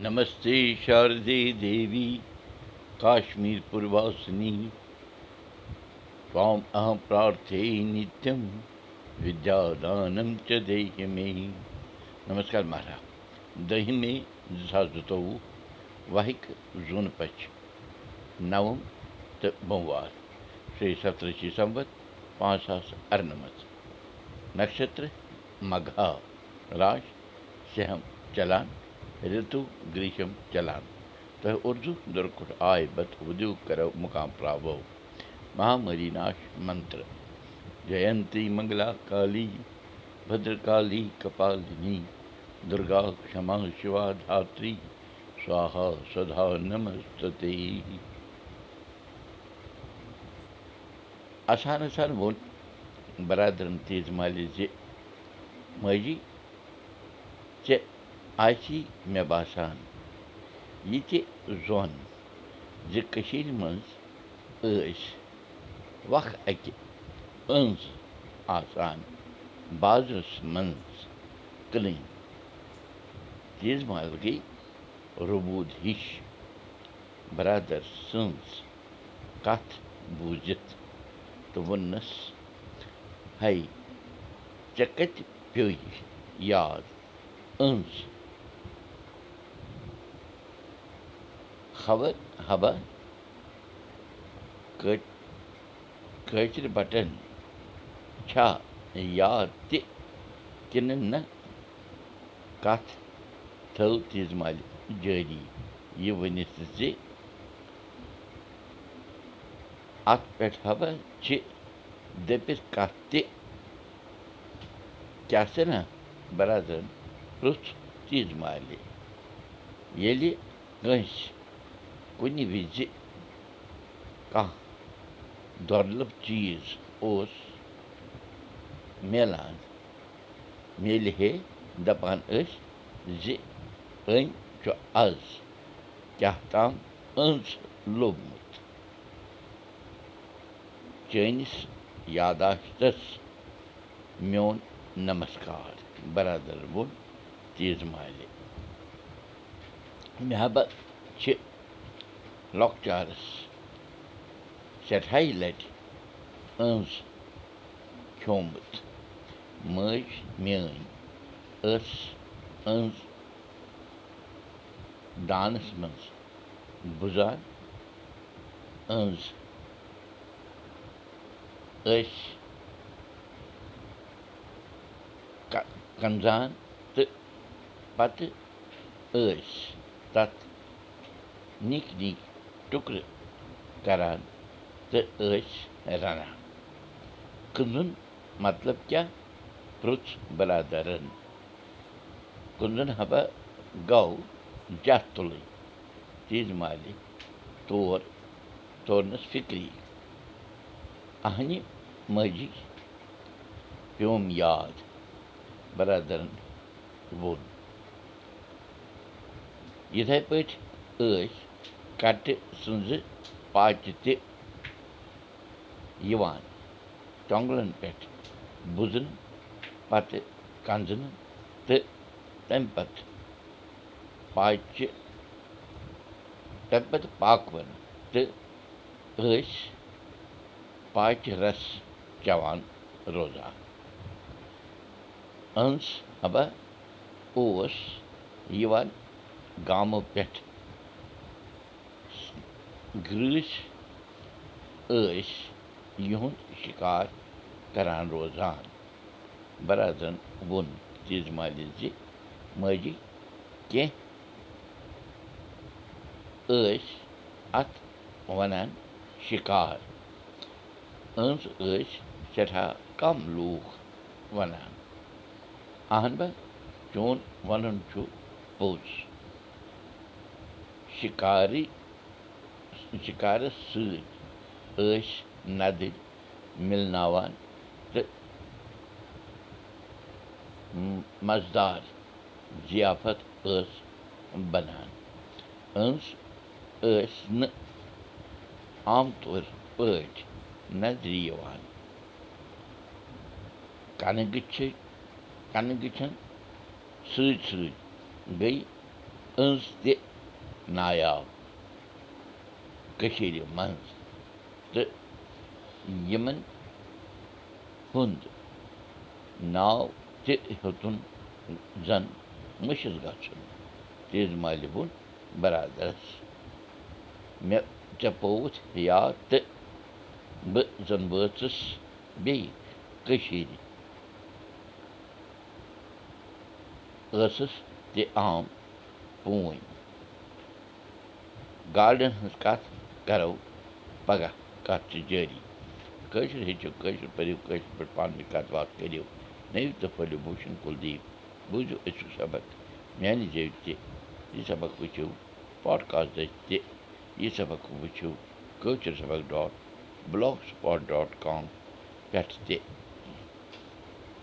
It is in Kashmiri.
नमस्ते शारदे देवी काश्मीरपुरवासिनी त्वाम् अहं प्रार्थे नित्यं विद्यादानं च देहि मे नमस्कार महाराज। दही में झाजुतो वाहिक जून पच नवम त सोमवार श्री सत्रशी संवत पाँच सात अर्नमत नक्षत्र मघा राज सहम चलान رِتُو گرٛیٖشم چلان تۄہہِ اُردو بت وُدیوٗ کرو مُقام پراوو مہامری ناش منتر جینتی منگلا کالی بدرکالی کپالنی دُرگا کما شِوا دھتری سوہا سدا ووٚن بَرادرَن تیز ژےٚ آسی مےٚ باسان۔ یہِ تہِ زوٚن زِ کٔشیٖرِ منٛز ٲسۍ وق اَکہِ أنٛز آسان۔ بازرَس منٛز کٕنٕنۍ تیز مال گٔے رُبوٗد ہِش۔ بَرادَر سٕنٛز کَتھ بوٗزِتھ تہٕ ووٚننَس ہے ژےٚ کَتہِ پیٚوے یاد۔ أنٛز خبر حبا کٲشِر بَٹن چھا یاد تہِ کِنہٕ نہ کَتھ تھٲو تیٖژ مالہِ جٲری یہِ ؤنِتھ زِ اَتھ پٮ۪ٹھ ہبا چھِ دٔپِتھ کَتھ تہِ کیٛاہ سا بَرادرَن پرٛژھ تیٖژ مالہِ ییٚلہِ کٲنٛسہِ کُنہِ وِزِ کانٛہہ دۄرلُب چیٖز اوس میلان میلہِ ہے دَپان ٲسۍ زِ أنۍ چھُ آز کیٛاہ تام أنٛز لوٚبمُت چٲنِس یاداشتَس میون نمسکار بَرادَر ووٚن تیز مالہِ مےٚ ہبا چھِ لۄکچارَس سٮ۪ٹھاے لَٹہِ أنٛز کھیوٚمُت مٲج میٛٲنۍ ٲس أنٛز دانَس منٛز بُزان أنٛز ٲسۍ کَنزان تہٕ پَتہٕ ٲسۍ تَتھ نِکۍ نِکۍ ٹُکرٕ کَران تہٕ ٲسۍ رَنان کٕنُن مطلب کیٛاہ پرٛژھ بَرادَرَن کٕنُن گوٚو جَتھ تُلٕنۍ تیٖژ مالہِ تور تورنَس فِکری اَہنہِ ماجی پیوٚم یاد بَرادَرَن ووٚن یِتھَے پٲٹھۍ ٲسۍ کَٹہٕ سٕنٛزٕ پاچہِ تہِ یِوان ٹۄنٛگلَن پٮ۪ٹھ بُزنہٕ پَتہٕ کَنزنہٕ تہٕ تَمہِ پَتہٕ پاچہِ تَمہِ پَتہٕ پاکوَنہٕ تہٕ ٲسۍ پاچہِ رَس چٮ۪وان روزان أنٛز ہبا اوس یِوان گامو پٮ۪ٹھ گرٛٲسۍ ٲسۍ یِہُنٛد شِکار کَران روزان۔ بَرادرَن ووٚن تیز مالہِ زِ ماجی کینٛہہ ٲسۍ اَتھ وَنان شِکار۔ أنٛز ٲسۍ سٮ۪ٹھاہ کَم لوٗکھ وَنان۔ اَہن با چون وَنُن چھُ پوٚز۔ شِکاری شِکارَس سۭتۍ ٲسۍ نَدٕرۍ مِلناوان تہٕ مَزٕدار ضِیافت ٲس بَنان أنٛز ٲسۍ نہٕ عام طور پٲٹھۍ نظرِ یِوان کَنہٕ گٔچھِ کَنہٕ گٔچھَن سۭتۍ سۭتۍ گٔے أنٛز تہِ نایاب کٔشیٖرِ منٛز تہٕ یِمَن ہُنٛد ناو تہِ ہیوٚتُن زَن مٔشِد گژھُن تیز مالہِ ہُنٛد بَرادَرَس مےٚ ژےٚ پوٚوُتھ یاد تہٕ بہٕ زَن وٲژٕس بیٚیہِ کٔشیٖرِ ٲسٕس تہِ عام پوٗنۍ گاڑٮ۪ن ہٕنٛز کَتھ کَرو پَگاہ کَتھ چھِ جٲری کٲشُر ہیٚچھِو کٲشُر پٔرِو کٲشِر پٲٹھۍ پانہٕ ؤنۍ کَتھ باتھ کٔرِو نٔوِو تہٕ پھٲلِو بوٗشَن کُلدیٖپ بوٗزِو أزیُک سبق میٛانہِ زیٚوِ تہِ یہِ سبق وٕچھِو پاڈکاسٹ دٔسۍ تہِ یہِ سبق وٕچھِو کٲشِر سبق dot blogspot dot com پٮ۪ٹھ تہِ